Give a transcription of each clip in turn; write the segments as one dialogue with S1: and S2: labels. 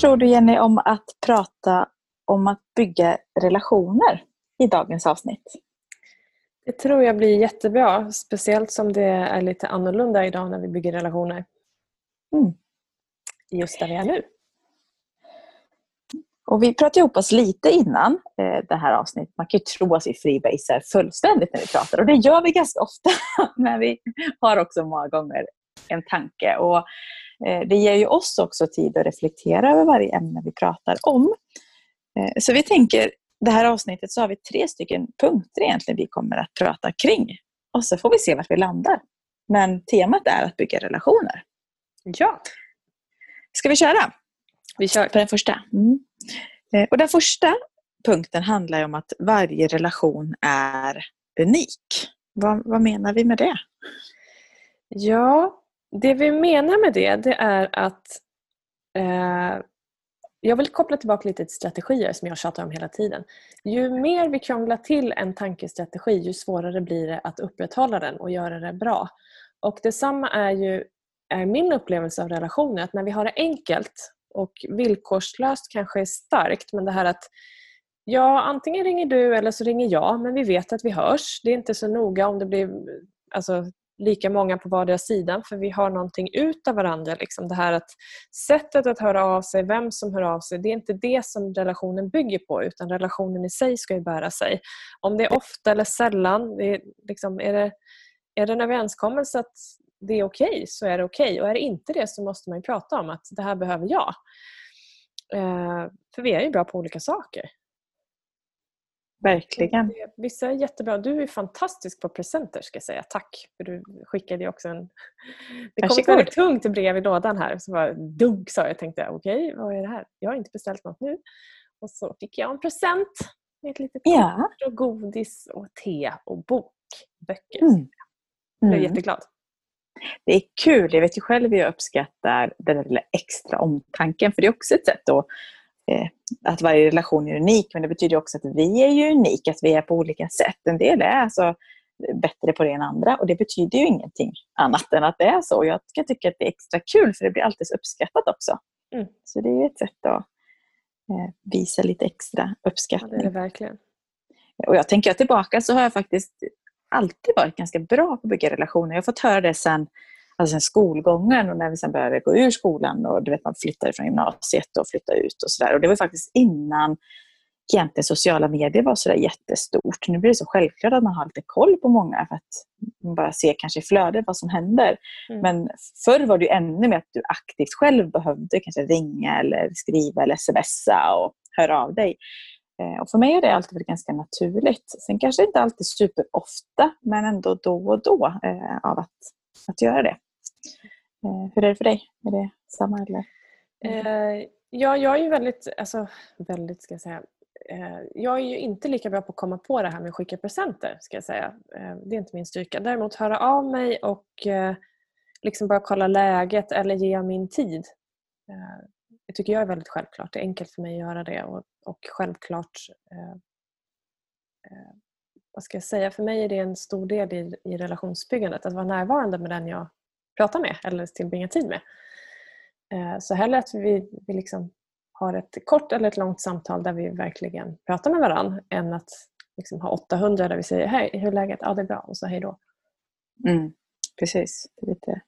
S1: Tror du Jenny om att prata om att bygga relationer i dagens avsnitt?
S2: Det tror jag blir jättebra. Speciellt som det är lite annorlunda idag när vi bygger relationer. Mm. Just där vi är nu.
S1: Och vi pratade ihop oss lite innan eh, det här avsnittet. Man kan ju tro att vi freebasar fullständigt när vi pratar och det gör vi ganska ofta. Men vi har också många gånger en tanke. Och det ger ju oss också tid att reflektera över varje ämne vi pratar om. Eh, så vi tänker, det här avsnittet så har vi tre stycken punkter egentligen vi kommer att prata kring. Och så får vi se vart vi landar. Men temat är att bygga relationer.
S2: Ja.
S1: Ska vi köra?
S2: Vi kör.
S1: På den första. Mm. Eh, och den första punkten handlar om att varje relation är unik. Vad, vad menar vi med det?
S2: Ja, det vi menar med det, det är att eh, jag vill koppla tillbaka lite till strategier som jag tjatar om hela tiden. Ju mer vi krånglar till en tankestrategi ju svårare blir det att upprätthålla den och göra det bra. Och detsamma är ju är min upplevelse av relationer, att när vi har det enkelt och villkorslöst kanske är starkt, men det här att ja, antingen ringer du eller så ringer jag, men vi vet att vi hörs. Det är inte så noga om det blir alltså, lika många på vardera sidan för vi har någonting ut av varandra. Liksom det här att sättet att höra av sig, vem som hör av sig, det är inte det som relationen bygger på utan relationen i sig ska ju bära sig. Om det är ofta eller sällan, det är, liksom, är, det, är det en överenskommelse att det är okej okay, så är det okej okay. och är det inte det så måste man prata om att det här behöver jag. Eh, för vi är ju bra på olika saker.
S1: Verkligen.
S2: Vissa är jättebra. Du är fantastisk på presenter ska jag säga. Tack! För du skickade ju också en... Det kom ett väldigt tungt brev i lådan här. Så bara dunk sa jag. tänkte okej, okay, vad är det här? Jag har inte beställt något nu. Och så fick jag en present med ett litet ja. och godis och te och bok. Böcker. Mm. Jag blev mm. jätteglad.
S1: Det är kul. Jag vet ju själv hur jag uppskattar den där extra omtanken. För det är också ett sätt att Eh, att varje relation är unik, men det betyder också att vi är ju unika, att vi är på olika sätt. En del är alltså bättre på det än andra och det betyder ju ingenting annat än att det är så. Jag kan tycka att det är extra kul för det blir alltid uppskattat också. Mm. Så det är ett sätt att eh, visa lite extra uppskattning. Ja,
S2: det är det verkligen.
S1: Och jag tänker tillbaka så har jag faktiskt alltid varit ganska bra på att bygga relationer. Jag har fått höra det sen alltså sen skolgången och när vi sen började gå ur skolan och du vet, man flyttade från gymnasiet och flyttade ut och sådär. Och det var faktiskt innan egentligen sociala medier var sådär jättestort. Nu blir det så självklart att man har lite koll på många för att man bara ser kanske i flödet vad som händer. Mm. Men förr var det ännu mer att du aktivt själv behövde kanske ringa eller skriva eller smsa och höra av dig. Eh, och för mig har det alltid varit ganska naturligt. Sen kanske inte alltid superofta, men ändå då och då eh, av att, att göra det. Eh, hur är det för dig? Är det samma eller? Mm.
S2: Eh, ja, jag är ju väldigt, alltså väldigt ska jag säga, eh, jag är ju inte lika bra på att komma på det här med att skicka presenter. Ska jag säga. Eh, det är inte min styrka. Däremot höra av mig och eh, liksom bara kolla läget eller ge min tid. Eh, det tycker jag är väldigt självklart. Det är enkelt för mig att göra det och, och självklart eh, eh, vad ska jag säga, för mig är det en stor del i, i relationsbyggandet att vara närvarande med den jag prata med eller tillbringa tid med. Eh, så hellre att vi, vi liksom har ett kort eller ett långt samtal där vi verkligen pratar med varandra än att liksom ha 800 där vi säger hej, hur är läget? Ja, det är bra och så hej då.
S1: Mm, precis. Det är lite...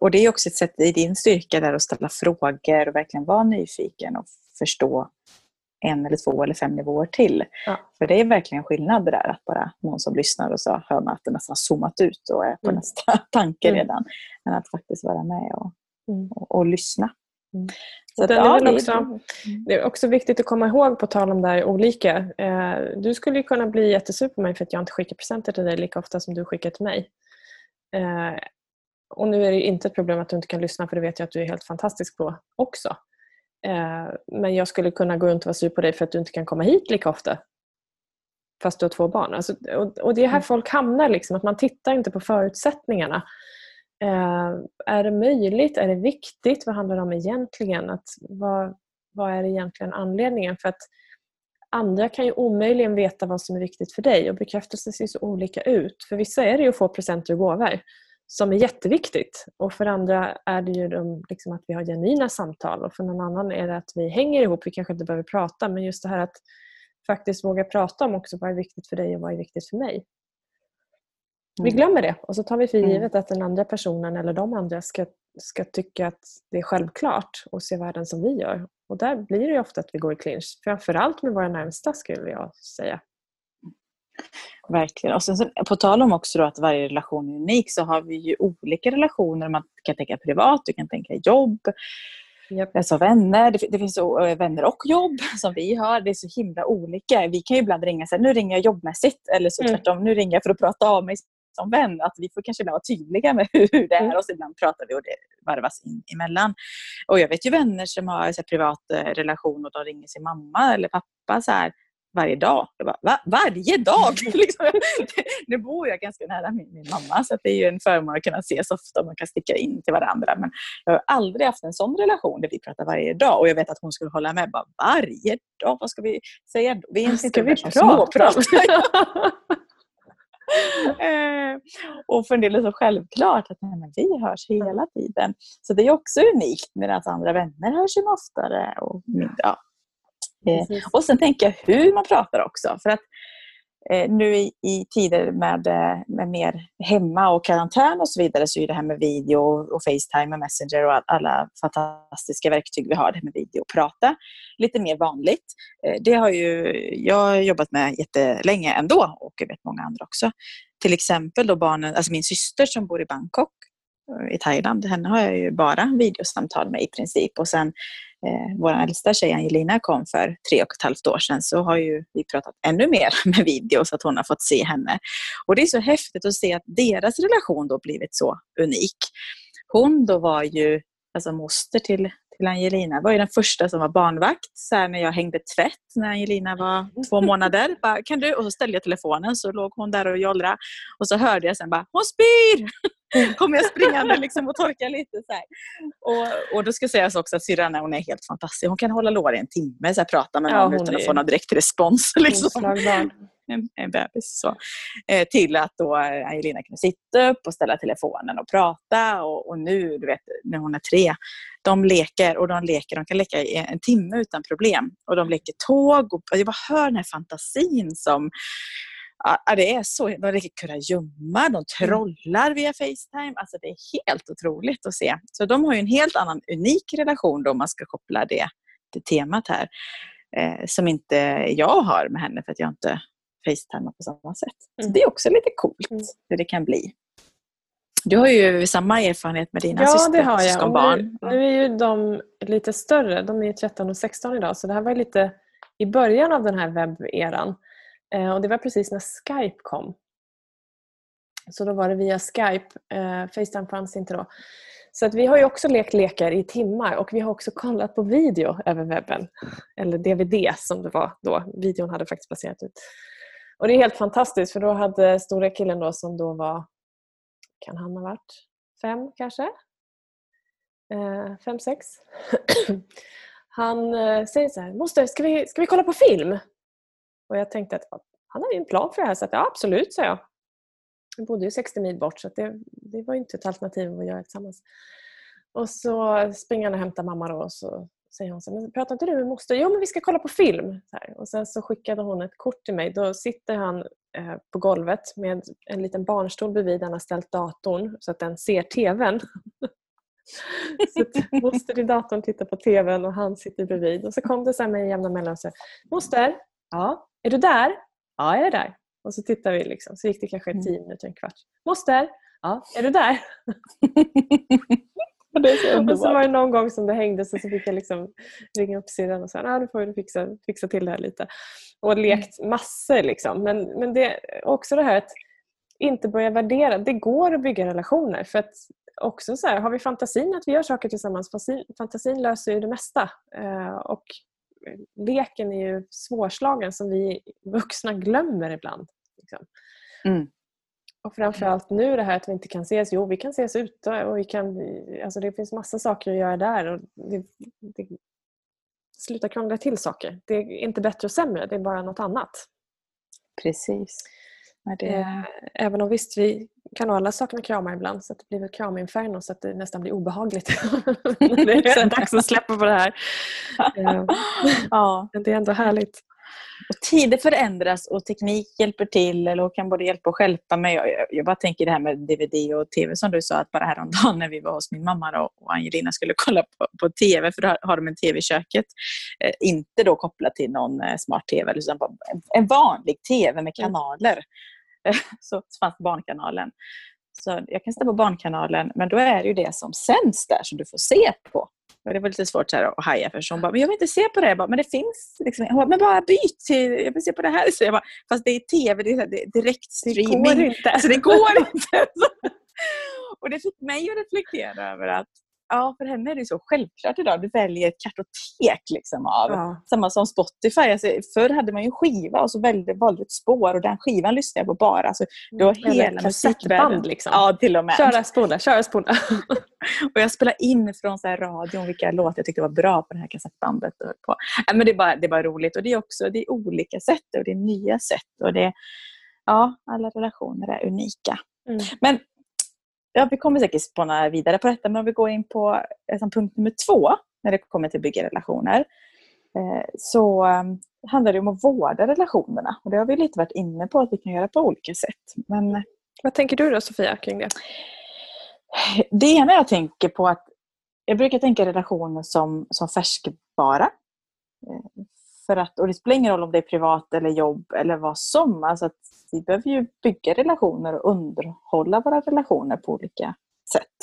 S1: Och det är också ett sätt i din styrka där att ställa frågor och verkligen vara nyfiken och förstå en eller två eller fem nivåer till. Ja. För det är verkligen skillnad det där att bara någon som lyssnar och så hör man att det nästan zoomat ut och är på mm. nästa tanke mm. redan. Än att faktiskt vara med och, mm. och, och lyssna.
S2: Mm. Så ja, det, är också, mm. det är också viktigt att komma ihåg, på tal om det här olika. Eh, du skulle kunna bli jättesur på mig för att jag inte skickar presenter till dig lika ofta som du skickar till mig. Eh, och nu är det inte ett problem att du inte kan lyssna för det vet jag att du är helt fantastisk på också. Eh, men jag skulle kunna gå runt och vara sur på dig för att du inte kan komma hit lika ofta. Fast du har två barn. Alltså, och, och, det är här mm. folk hamnar, liksom, att man tittar inte på förutsättningarna. Eh, är det möjligt? Är det viktigt? Vad handlar det om egentligen? Att, vad, vad är egentligen anledningen? För att andra kan ju omöjligen veta vad som är viktigt för dig och bekräftelse ser så olika ut. För vissa är det ju att få presenter och gåvor. Som är jätteviktigt. Och för andra är det ju de, liksom att vi har genuina samtal och för någon annan är det att vi hänger ihop. Vi kanske inte behöver prata men just det här att faktiskt våga prata om också vad är viktigt för dig och vad är viktigt för mig. Vi mm. glömmer det och så tar vi för mm. givet att den andra personen eller de andra ska, ska tycka att det är självklart och se världen som vi gör. Och där blir det ofta att vi går i clinch. Framförallt med våra närmsta skulle jag säga.
S1: Verkligen. Och sen, på tal om också att varje relation är unik så har vi ju olika relationer. Man kan tänka privat, du kan tänka jobb, Yep. Alltså vänner, det, det finns eh, vänner och jobb som vi har. Det är så himla olika. Vi kan ju ibland ringa så här, nu ringer jag jobbmässigt eller så mm. tvärtom, nu ringer jag för att prata av mig som vän. Att vi får kanske vara tydliga med hur det är mm. och så ibland pratar vi och det varvas in emellan. Och jag vet ju vänner som har så här, privat eh, relation och de ringer sin mamma eller pappa så här, varje dag. Jag bara, Va? Varje dag? liksom, nu bor jag ganska nära min, min mamma så det är ju en förmån att kunna ses ofta och man kan sticka in till varandra. Men jag har aldrig haft en sån relation där vi pratar varje dag och jag vet att hon skulle hålla med. Bara, varje dag? Vad ska vi säga då? Vi är inte
S2: ska vi prata?
S1: eh, och för en del är det så självklart att nej, men vi hörs hela tiden. Så det är också unikt medan andra vänner hörs ju oftare. Och, ja, Eh, och sen tänker jag hur man pratar också. För att eh, nu i, i, tider med, eh, med mer hemma och karantän och så vidare så är det här med video och Facetime och Messenger och alla fantastiska verktyg vi har, det här med video och prata, lite mer vanligt. Eh, det har ju jag jobbat med jättelänge ändå och jag vet många andra också. Till exempel då barnen, alltså min syster som bor i Bangkok i Thailand. Henne har jag ju bara videosamtal med i princip. Och sen eh, vår äldsta tjej Angelina kom för tre och ett halvt år sedan så har ju vi pratat ännu mer med video så att hon har fått se henne. Och det är så häftigt att se att deras relation då blivit så unik. Hon då var ju alltså moster till, till Angelina var ju den första som var barnvakt så när jag hängde tvätt när Angelina var två månader. Bara, kan du? Och så ställde jag telefonen så låg hon där och jollrade och så hörde jag sen bara hon spyr! kommer jag springande liksom och torkar lite. Så och, och då ska sägas också att syrran hon är helt fantastisk. Hon kan hålla lår i en timme, så här, prata med någon ja, utan är... att få någon direkt respons. Liksom. En, en bebis. Så. Eh, till att då Angelina kunde sitta upp och ställa telefonen och prata. Och, och, nu, du vet, när hon är tre, de leker och de leker. De kan leka i en timme utan problem. Och de leker tåg. Och jag bara hör den här fantasin som Ja, det är så. De leker kurragömma, de trollar via Facetime. Alltså det är helt otroligt att se. Så de har ju en helt annan unik relation då om man ska koppla det till temat här. Eh, som inte jag har med henne för att jag inte facetimar på samma sätt. Så mm. det är också lite coolt mm. hur det kan bli. Du har ju samma erfarenhet med dina
S2: ja, det har jag. Nu, nu, är ju de lite större. De är 13 och 16 idag så det här var lite i början av den här webberan. Eh, och det var precis när Skype kom. Så då var det via Skype. Eh, Facetime fanns inte då. Så att vi har ju också lekt lekar i timmar och vi har också kollat på video över webben. Eller DVD som det var då. Videon hade faktiskt passerat ut. Och det är helt fantastiskt för då hade stora killen då som då var, kan han ha varit fem kanske? Eh, fem, sex. han eh, säger så här, moster ska vi, ska vi kolla på film? Och jag tänkte att han har ju en plan för det här så att, ja absolut, sa jag. Jag bodde ju 60 mil bort så det, det var inte ett alternativ att göra det tillsammans. Och så springer han och hämtar mamma då och så säger hon så här, pratar inte du med moster? Jo men vi ska kolla på film. Och sen så skickade hon ett kort till mig. Då sitter han eh, på golvet med en liten barnstol bredvid han har ställt datorn så att den ser TVn. så moster i datorn tittar på TVn och han sitter bredvid. Och så kom det så här med jämna mellanrum. Moster, ja, är du där? Ja, jag är där. Och så tittar vi. Liksom. Så gick det kanske mm. tio minuter, en kvart. Moster! Ja, är du där? så och så var det någon gång som det hängde så, så fick jag liksom ringa upp syrran och säga att nu får du fixa, fixa till det här lite. Och mm. lekt massor. Liksom. Men, men det är också det här att inte börja värdera. Det går att bygga relationer. För att också så här, har vi fantasin att vi gör saker tillsammans, fantasin, fantasin löser ju det mesta. Eh, och leken är ju svårslagen som vi vuxna glömmer ibland. Liksom. Mm. Och framförallt nu det här att vi inte kan ses. Jo, vi kan ses ute och vi kan, alltså det finns massa saker att göra där. Och det, det, sluta krångla till saker. Det är inte bättre och sämre, det är bara något annat.
S1: Precis. Det...
S2: Eh, även om visst, vi kan alla sakna kramar ibland så att det blir väl kraminferno så att det nästan blir obehagligt det är dags att släppa på det här. Eh,
S1: ja.
S2: Men det är ändå härligt.
S1: Och tider förändras och teknik hjälper till eller kan både hjälpa och stjälpa mig. Jag, jag, bara tänker det här med DVD och TV som du sa, att bara häromdagen när vi var hos min mamma och, och Angelina skulle kolla på, på TV, för då har, har de en TV i köket. Eh, inte då kopplat till någon eh, smart-TV, utan bara en, en vanlig TV med kanaler. Mm. så, fanns Barnkanalen. Så jag kan ställa på Barnkanalen, men då är det ju det som sänds där som du får se på. Och det var lite svårt så här att haja för hon bara, men jag vill inte se på det. Jag bara, men det finns. Liksom. Hon bara, men bara byt till, jag vill se på det här. Så jag bara, fast det är tv, det är direkt streaming.
S2: Det går inte.
S1: Så det går inte. och det fick mig att reflektera över att Ja, för henne är det så självklart idag. Du väljer ett kartotek liksom av. Ja. Samma som Spotify. Alltså, förr hade man ju en skiva och så valde, valde ett spår och den skivan lyssnade jag på bara. Alltså,
S2: du har hela musikvärlden. Liksom.
S1: Ja, till och med.
S2: Köra, spola, köra, spola.
S1: och jag spelade in från så här radion vilka låtar jag tyckte var bra på det här kassettbandet. På. Ja, men det, är bara, det är bara roligt. Och det är också det är olika sätt och det är nya sätt. Och det, ja, alla relationer är unika. Mm. Men ja, vi kommer säkert spåna vidare på detta, men om vi går in på liksom, punkt nummer två när det kommer till bygga relationer. Eh, så um, handlar det om att vårda relationerna. Och det har vi lite varit inne på att vi kan göra på olika sätt. Men,
S2: Vad tänker du då Sofia kring det?
S1: Det ena jag tänker på att jag brukar tänka relationer som, som färskvara. För att, och det spelar ingen roll om det är privat eller jobb eller vad som. Alltså att vi behöver ju bygga relationer och underhålla våra relationer på olika sätt.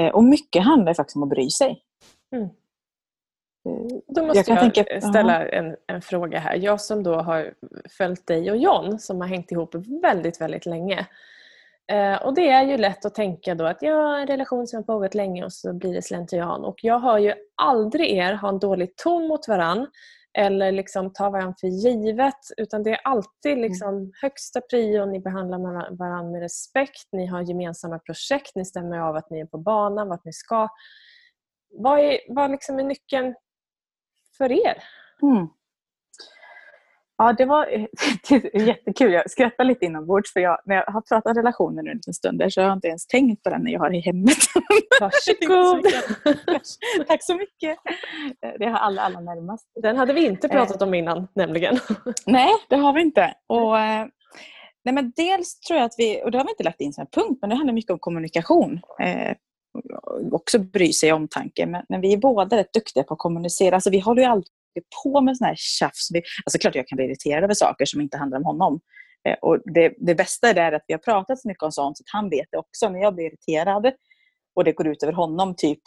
S1: Eh, och mycket handlar faktiskt om att bry sig. Mm.
S2: Eh, då måste jag, jag tänka, ställa en, en, fråga här. Jag som då har följt dig och John som har hängt ihop väldigt, väldigt länge. Eh, och det är ju lätt att tänka då att ja, en relation som har pågått länge och så blir det slentrian. Och jag hör ju aldrig er ha en dålig ton mot varann eller liksom ta varandra för givet. Utan det är alltid mm. liksom högsta prio, ni behandlar varandra med respekt, ni har gemensamma projekt, ni stämmer av att ni är på banan, vart ni ska. Vad är, vad liksom är nyckeln för er? Mm.
S1: Ja, det var jättekul. Jag skrattar lite inombords för jag, när jag har pratat relationer nu en stund så har jag inte ens tänkt på den när jag har i hemmet.
S2: Varsågod!
S1: Tack så mycket! Det har alla allra närmast.
S2: Den hade vi inte pratat om innan nämligen.
S1: Nej, det har vi inte. Och, eh, nej, men dels tror jag att vi, och det har vi inte lagt in som en punkt, men det handlar mycket om kommunikation. Eh, också bry sig om omtanke. Men, men vi är båda rätt duktiga på att kommunicera. Alltså, vi håller ju alltid på med sån här tjafs. Alltså klart jag kan bli irriterad över saker som inte handlar om honom. Eh, och det, det bästa är att vi har pratat så mycket om sånt så att han vet det också. När jag blir irriterad och det går ut över honom, typ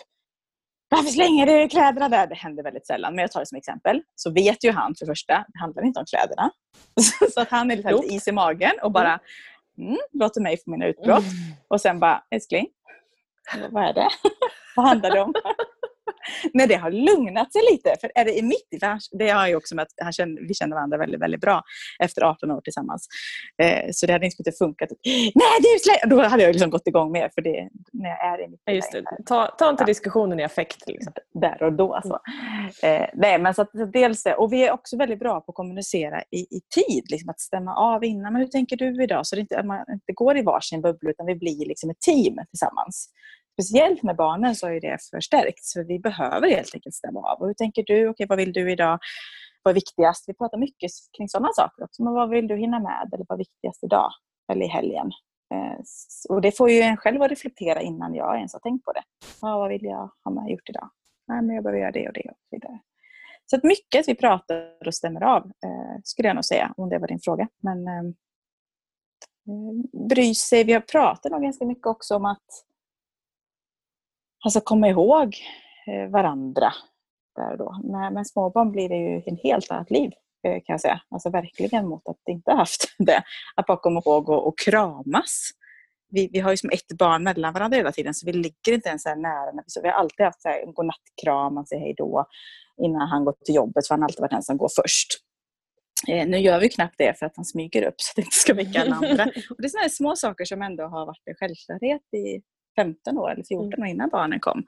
S1: varför slänger du kläderna där? Det händer väldigt sällan, men jag tar det som exempel. Så vet ju han för det första, det handlar inte om kläderna. så att han är lite, lite is i magen och bara mm, låter mig få mina utbrott. Mm. Och sen bara, älskling, vad är det? vad handlar det om? när det har lugnat sig lite, för är det i mitt i, det har ju också med att han känner, vi känner varandra väldigt, väldigt bra efter 18 år tillsammans. Eh, så det hade inte funkat. Nej, du slä! Då hade jag liksom gått igång mer för det när jag är i mitt
S2: det. Ta, ta inte diskussionen i affekt. Liksom.
S1: Där och då. Alltså. Eh, nej, men så att, så dels Och vi är också väldigt bra på att kommunicera i, i tid. Liksom att stämma av innan. Men hur tänker du idag? Så det inte, att man inte går i varsin bubbla utan vi blir liksom ett team tillsammans speciellt med barnen så har ju det förstärkts. För vi behöver helt enkelt stämma av. Och hur tänker du? Okej, vad vill du idag? Vad är viktigast? Vi pratar mycket kring sådana saker också. Men vad vill du hinna med? Eller vad är viktigast idag? Eller i helgen? Eh, och det får ju en själv att reflektera innan jag ens har tänkt på det. Ja, vad vill jag ha med gjort idag? Nej, men jag behöver göra det och det och vidare. Så att mycket att vi pratar och stämmer av, eh, skulle jag nog säga, om det var din fråga. Men eh, eh bry sig. Vi har pratat nog ganska mycket också om att alltså komma ihåg eh, varandra. Där då. Med, med småbarn blir det ju en helt annat liv eh, kan jag säga. Alltså verkligen mot att inte haft det. Att bara komma ihåg och, och kramas. Vi, vi har ju som ett barn mellan varandra hela tiden så vi ligger inte ens så nära. Så vi har alltid haft så här, en godnattkram, man säger hej då innan han går till jobbet för han har alltid varit den som går först. Eh, nu gör vi knappt det för att han smyger upp så att det inte ska väcka alla andra. Och det är sådana små saker som ändå har varit en självklarhet i 15 år eller 14 mm. år innan barnen kom.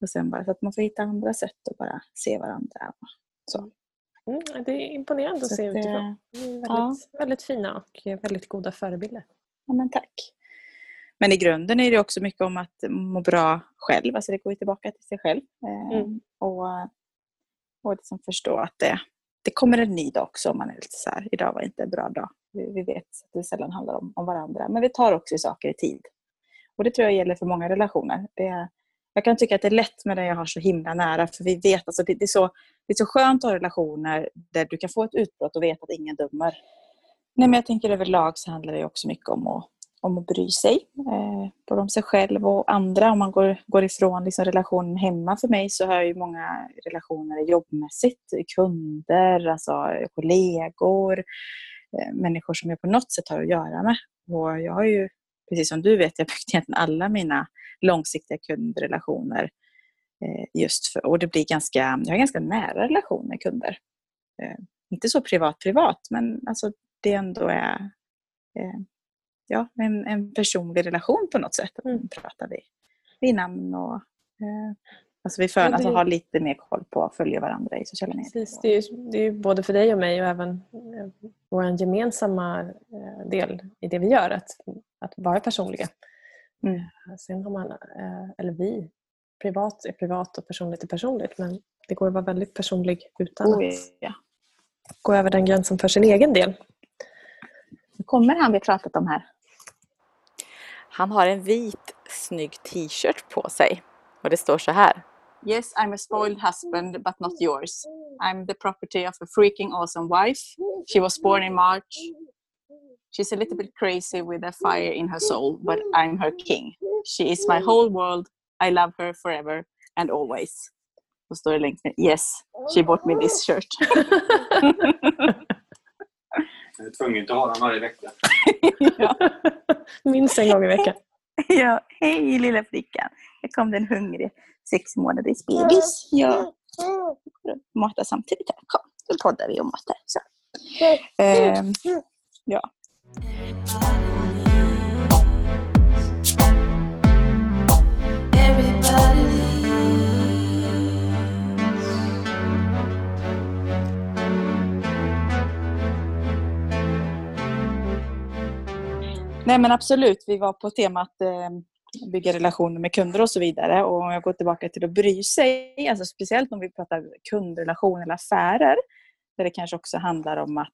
S1: Och sen bara så att man får hitta andra sätt att bara se varandra. Så.
S2: Mm, det är imponerande att se utifrån. Väldigt, ja. väldigt fina och väldigt goda förebilder.
S1: Ja, men tack. Men i grunden är det också mycket om att må bra själv. Alltså det går ju tillbaka till sig själv. Eh, mm. Och, och liksom förstå att det, det kommer en ny dag också om man är lite så här, idag var inte en bra dag. Vi, vi vet att det sällan handlar om, om varandra. Men vi tar också saker i tid. Och det tror jag gäller för många relationer. Det, jag kan tycka att det är lätt med den jag har så himla nära. För vi vet, alltså det, det, är så, det är så skönt att ha relationer där du kan få ett utbrott och veta att ingen dömer. Nej, men jag tänker överlag så handlar det också mycket om att om att bry sig. Eh, både om sig själv och andra. Om man går, går ifrån liksom relationen hemma för mig så har jag ju många relationer jobbmässigt. Kunder, alltså kollegor, eh, människor som jag på något sätt har att göra med. Och jag har ju, precis som du vet, jag byggt egentligen alla mina långsiktiga kundrelationer eh, just för, och det blir ganska, jag har ganska nära relation med kunder. Eh, inte så privat privat, men alltså det ändå är eh, ja, en, en personlig relation på något sätt. Mm. pratar vi vid namn och alltså vi för, ja, det... alltså, har lite mer koll på att följa varandra i sociala medier.
S2: Precis, det, är, det är både för dig och mig och även eh, vår gemensamma eh, del i det vi gör, att, att vara personliga. Mm. Sen har man, eh, eller vi, privat är privat och personligt är personligt men det går att vara väldigt personlig utan oh, att gå över den gränsen för sin egen del.
S1: Nu kommer han vi pratat om här. Han har en vit snygg t-shirt på sig och det står så här. Yes, I'm a spoiled husband but not yours. I'm the property of a freaking awesome wife. She was born in March. She's a little bit crazy with a fire in her soul, but I'm her king. She is my whole world. I love her forever and always. Då står det längst ner. Yes, she bought me this shirt.
S3: Jag är tvungen att ha den varje vecka.
S2: ja. Minst en gång i veckan.
S1: ja, hej lilla flickan. Här kom den hungrig sex månaders bebis. Ja. Mata samtidigt. Här. Kom, nu poddar vi och matar. Så. Um, ja. Nej men absolut, vi var på temat eh, bygga relationer med kunder och så vidare. Och om jag går tillbaka till att bry sig, alltså speciellt om vi pratar kundrelation eller affärer, där det kanske också handlar om att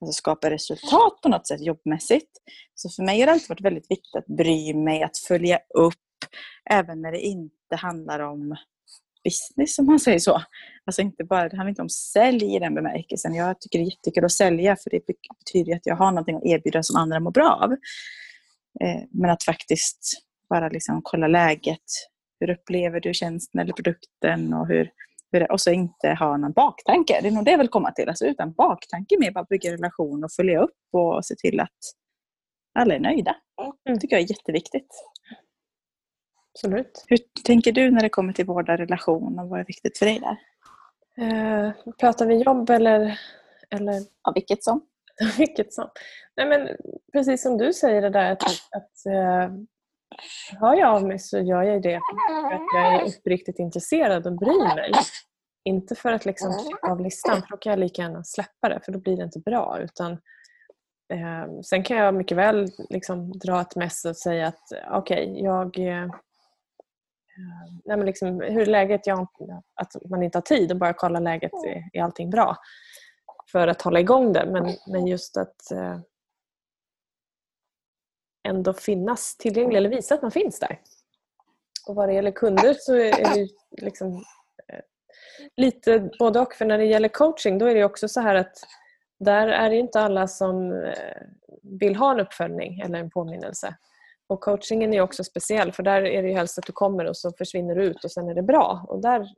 S1: alltså skapa resultat på något sätt jobbmässigt. Så för mig har det alltid varit väldigt viktigt att bry mig, att följa upp, även när det inte handlar om business om man säger så. Alltså inte bara, det handlar inte om sälj i den bemärkelsen. Jag tycker det är jättekul att sälja för det betyder att jag har någonting att erbjuda som andra mår bra av. Eh, men att faktiskt bara liksom kolla läget. Hur upplever du tjänsten eller produkten och hur, hur och så inte ha någon baktanke. Det är nog det jag vill komma till. Alltså utan baktanke med bara bygga relation och följa upp och se till att alla är nöjda. Det tycker jag är jätteviktigt.
S2: Absolut.
S1: Hur tänker du när det kommer till vårda relation och vad är viktigt för dig där?
S2: Eh, pratar vi jobb eller? eller...
S1: Ja, vilket som.
S2: vilket som. Nej, men, precis som du säger det där att, att eh, hör jag av mig så gör jag det för att jag är uppriktigt intresserad och bryr mig. Inte för att liksom trycka av listan för då kan jag lika gärna släppa det för då blir det inte bra. Utan, eh, sen kan jag mycket väl liksom dra ett mess och säga att okej, okay, jag eh, nej men liksom, hur är läget? Jag, att man inte har tid och bara kolla läget. Är, är allting bra? För att hålla igång det. Men, men just att eh, ändå finnas tillgänglig eller visa att man finns där. Och vad det gäller kunder så är det liksom, eh, lite både och. För när det gäller coaching då är det också så här att där är det inte alla som eh, vill ha en uppföljning eller en påminnelse. Och coachingen är också speciell för där är det helst att du kommer och så försvinner du ut och sen är det bra. Och där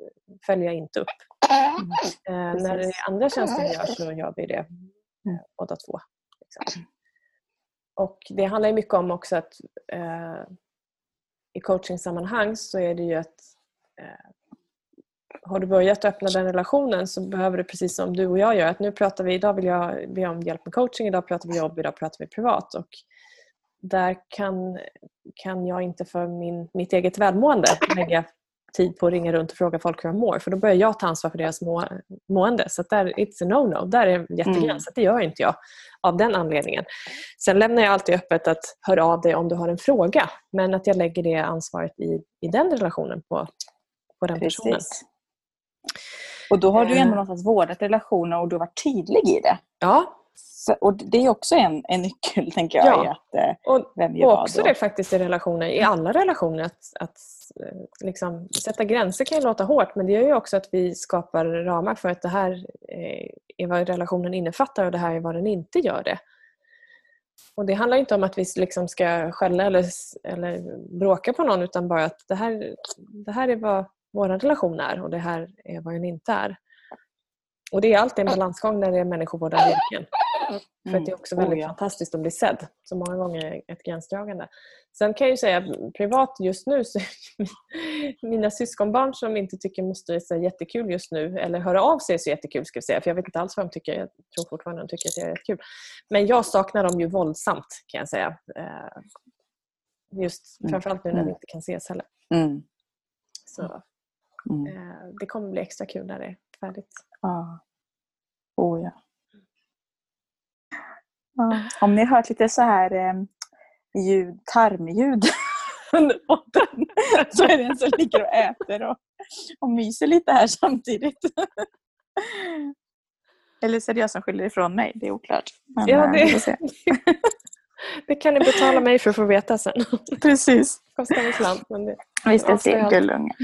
S2: följer jag inte upp. Mm. Eh, när det är andra tjänster vi gör så gör vi det eh, båda två. Liksom. Och det handlar mycket om också att eh, i coachingsammanhang så är det ju att eh, har du börjat öppna den relationen så behöver du precis som du och jag gör att nu pratar vi, idag vill jag be om hjälp med coaching, idag pratar vi jobb, idag pratar vi privat. Och där kan, kan jag inte för min, mitt eget välmående lägga tid på att ringa runt och fråga folk hur de mår för då börjar jag ta ansvar för deras må, mående. Så där, it's a no-no. Där är en jättegräns. Mm. Det gör inte jag av den anledningen. Sen lämnar jag alltid öppet att höra av dig om du har en fråga men att jag lägger det ansvaret i, i den relationen på, på den Precis. personen.
S1: Och då har du ändå eh. någonstans vårdat relationen och du har varit tydlig i det.
S2: Ja,
S1: och det är också en, en nyckel, tänker jag, ja. att
S2: eh, och, vem gör och också det faktiskt i relationer, i alla relationer, att, att eh, liksom, sätta gränser kan ju låta hårt men det gör ju också att vi skapar ramar för att det här eh, är vad relationen innefattar och det här är vad den inte gör det. Och Det handlar inte om att vi liksom ska skälla eller, eller bråka på någon utan bara att det här, det här är vad vår relation är och det här är vad den inte är. Och Det är alltid en balansgång när det är människovårdande yrken. För att det är också väldigt mm. oh, ja. fantastiskt att bli sedd. Så många gånger ett gränsdragande. Sen kan jag säga privat just nu så mina syskonbarn som inte tycker moster är så jättekul just nu eller hör av sig så jättekul ska jag säga. För jag vet inte alls vad de tycker. Jag tror fortfarande de tycker att jag är jättekul. Men jag saknar dem ju våldsamt kan jag säga. Eh, just mm. framförallt nu när vi mm. inte kan ses heller. Mm. Så mm. Eh, det kommer bli extra kul när det är färdigt.
S1: Ah. Oh, ja. Om ni har hört lite så här eh, ljud, tarmljud under podden så är det en som ligger och äter och, och myser lite här samtidigt. Eller så är det jag som skyller ifrån mig, det är oklart.
S2: Men, ja, eh, det, det kan ni betala mig för att få veta sen.
S1: Precis.
S2: Kostar en slant. Men det,
S1: Visst är det gullungen.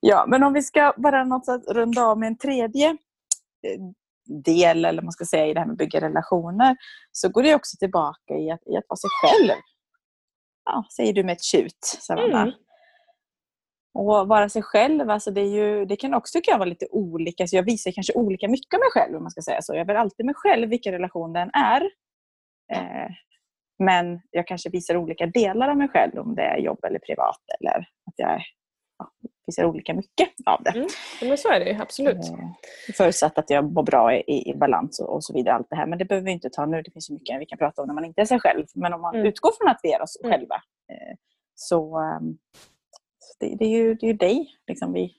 S1: Ja, men om vi ska bara något att runda av med en tredje eh, del eller man ska säga i det här med att bygga relationer så går det också tillbaka i att, i att vara sig själv. Ja, säger du med ett tjut, Savannah. Mm. Och vara sig själv, alltså det, är ju, det kan också tycka jag vara lite olika. Så jag visar kanske olika mycket av mig själv om man ska säga så. Jag är alltid mig själv vilken relation den är. Eh, men jag kanske visar olika delar av mig själv om det är jobb eller privat eller att jag visar olika mycket av det. Mm.
S2: Men så är det absolut.
S1: Eh, förutsatt att jag mår bra i, i balans och, och, så vidare. Allt det här. Men det behöver vi inte ta nu. Det finns mycket vi kan prata om när man inte är sig själv. Men om man mm. utgår från att vi är oss mm. själva eh, så, um, så det, det, är ju, det är ju dig. Liksom vi,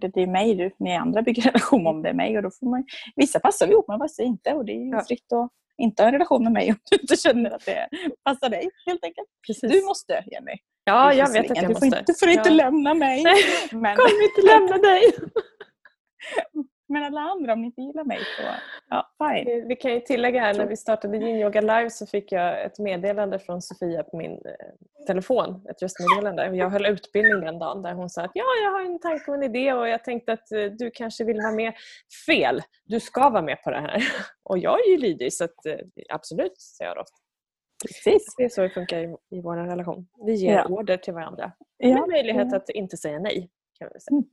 S1: det, det är mig, du, ni andra bygger relation om det är mig. Och då får man, vissa passar vi ihop med, vissa inte. Och det är ju fritt att inte ha en relation med mig om du inte känner att det passar dig. helt enkelt. Precis. Du måste, Jenny.
S2: Ja, jag vet att jag
S1: du
S2: måste.
S1: Inte, får inte ja. lämna mig.
S2: Men... kommer inte lämna dig.
S1: men alla andra, om ni inte gillar mig så ja, fine.
S2: Vi kan ju tillägga här, när vi startade Yin Yoga Live så fick jag ett meddelande från Sofia på min eh, telefon. Ett röstmeddelande. Jag höll utbildning den dagen där hon sa att ja, jag har en tanke och en idé och jag tänkte att eh, du kanske vill vara med. Fel! Du ska vara med på det här. Och jag är ju lydig så att, eh, absolut, säger jag då.
S1: Precis.
S2: Det är så det funkar i, i vår relation. Vi ger ja. order till varandra. Ja. Med möjlighet att inte säga nej. Kan vi säga. Mm.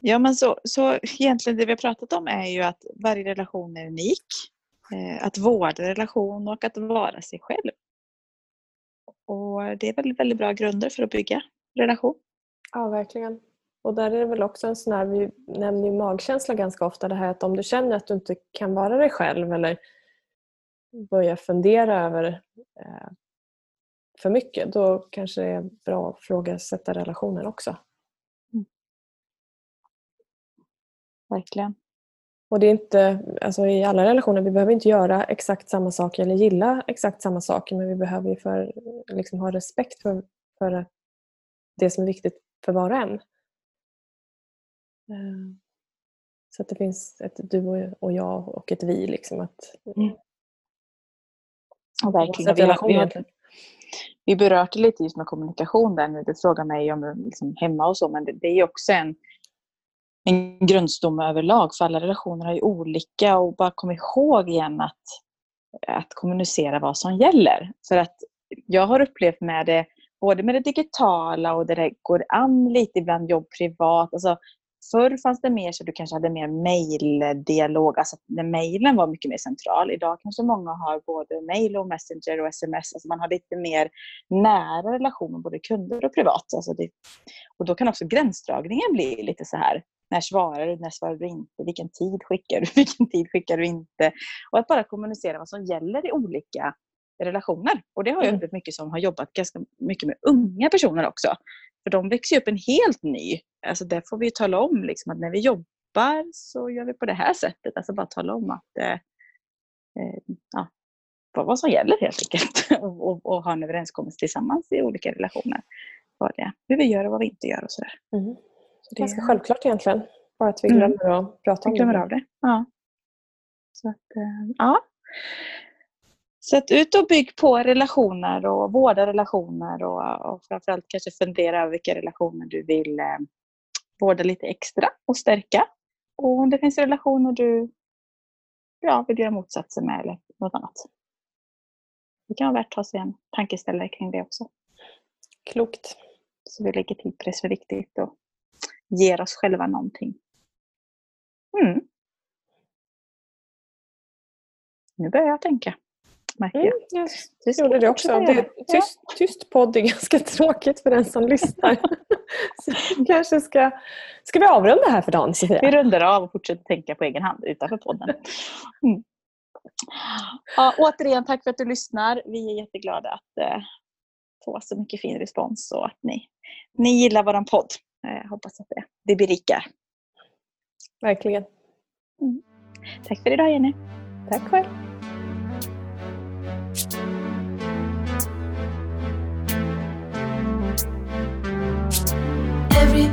S1: Ja, men så, så egentligen det vi har pratat om är ju att varje relation är unik. Eh, att vårda relation och att vara sig själv. Och Det är väldigt, väldigt bra grunder för att bygga relation.
S2: Ja, verkligen. Och där är det väl också en sån här, vi nämner ju magkänsla ganska ofta, det här att om du känner att du inte kan vara dig själv eller börjar fundera över eh, för mycket, då kanske det är bra att frågasätta relationen också. Mm.
S1: Verkligen.
S2: Och det är inte, alltså i alla relationer, vi behöver inte göra exakt samma saker eller gilla exakt samma saker men vi behöver för, liksom ha respekt för, för det som är viktigt för var och en. Eh, så att det finns ett du och jag och ett vi. Liksom, att mm.
S1: Och verkligen. Vi, har, vi, vi berört det lite just med kommunikation där nu. Du frågar mig om liksom hemma och så, men det, det är också en, en grundstomme överlag för alla relationer är ju olika och bara kom ihåg igen att, att kommunicera vad som gäller. För att jag har upplevt med det både med det digitala och där det går an lite ibland jobb privat. Alltså, Förr fanns det mer så du kanske hade mer mejldialog, alltså när mejlen var mycket mer central. Idag kanske många har både mejl och messenger och sms. Alltså man har lite mer nära relation med både kunder och privat. Alltså det, och då kan också gränsdragningen bli lite så här. När svarar du? När svarar du inte? Vilken tid skickar du? Vilken tid skickar du inte? Och att bara kommunicera vad som gäller i olika relationer. Och det har jag mm. upplevt mycket som har jobbat ganska mycket med unga personer också. För de växer ju upp en helt ny. Alltså där får vi tala om liksom, att när vi jobbar så gör vi på det här sättet. Alltså bara tala om att eh, eh, ja, vad som gäller helt enkelt. och, och, och ha en överenskommelse tillsammans i olika relationer. Vad det är, hur vi gör och vad vi inte gör och sådär.
S2: Mm.
S1: Så det,
S2: Ganska självklart egentligen. Bara att vi
S1: Mm.
S2: glömmer att prata om
S1: jag glömmer
S2: det.
S1: av det. Ja. Så att, eh, ja. Så att ut och bygg på relationer och vårda relationer och, och framförallt kanske fundera över vilka relationer du vill eh, vårda lite extra och stärka. Och om det finns relationer du ja, vill göra motsatsen med eller något annat. Det kan vara värt att ta sig en tankeställare kring det också.
S2: Klokt.
S1: Så vi lägger tid på det som är viktigt och ger oss själva någonting. Mm. Nu börjar jag tänka, märker
S2: Mm,
S1: jag. ska
S2: gjorde det också. Det tyst, tyst podd är ganska tråkigt för den som lyssnar. Så vi kanske ska... Ska vi avrunda här för dagen,
S1: Vi
S2: Sofia?
S1: rundar av och fortsätter tänka på egen hand utanför podden. Mm. Ja, återigen, tack för att du lyssnar. Vi är jätteglada att eh, få så mycket fin respons och att ni, ni gillar vår podd. Eh, hoppas att det, det berikar.
S2: Verkligen.
S1: Tack för idag Jenny.
S2: Tack själv.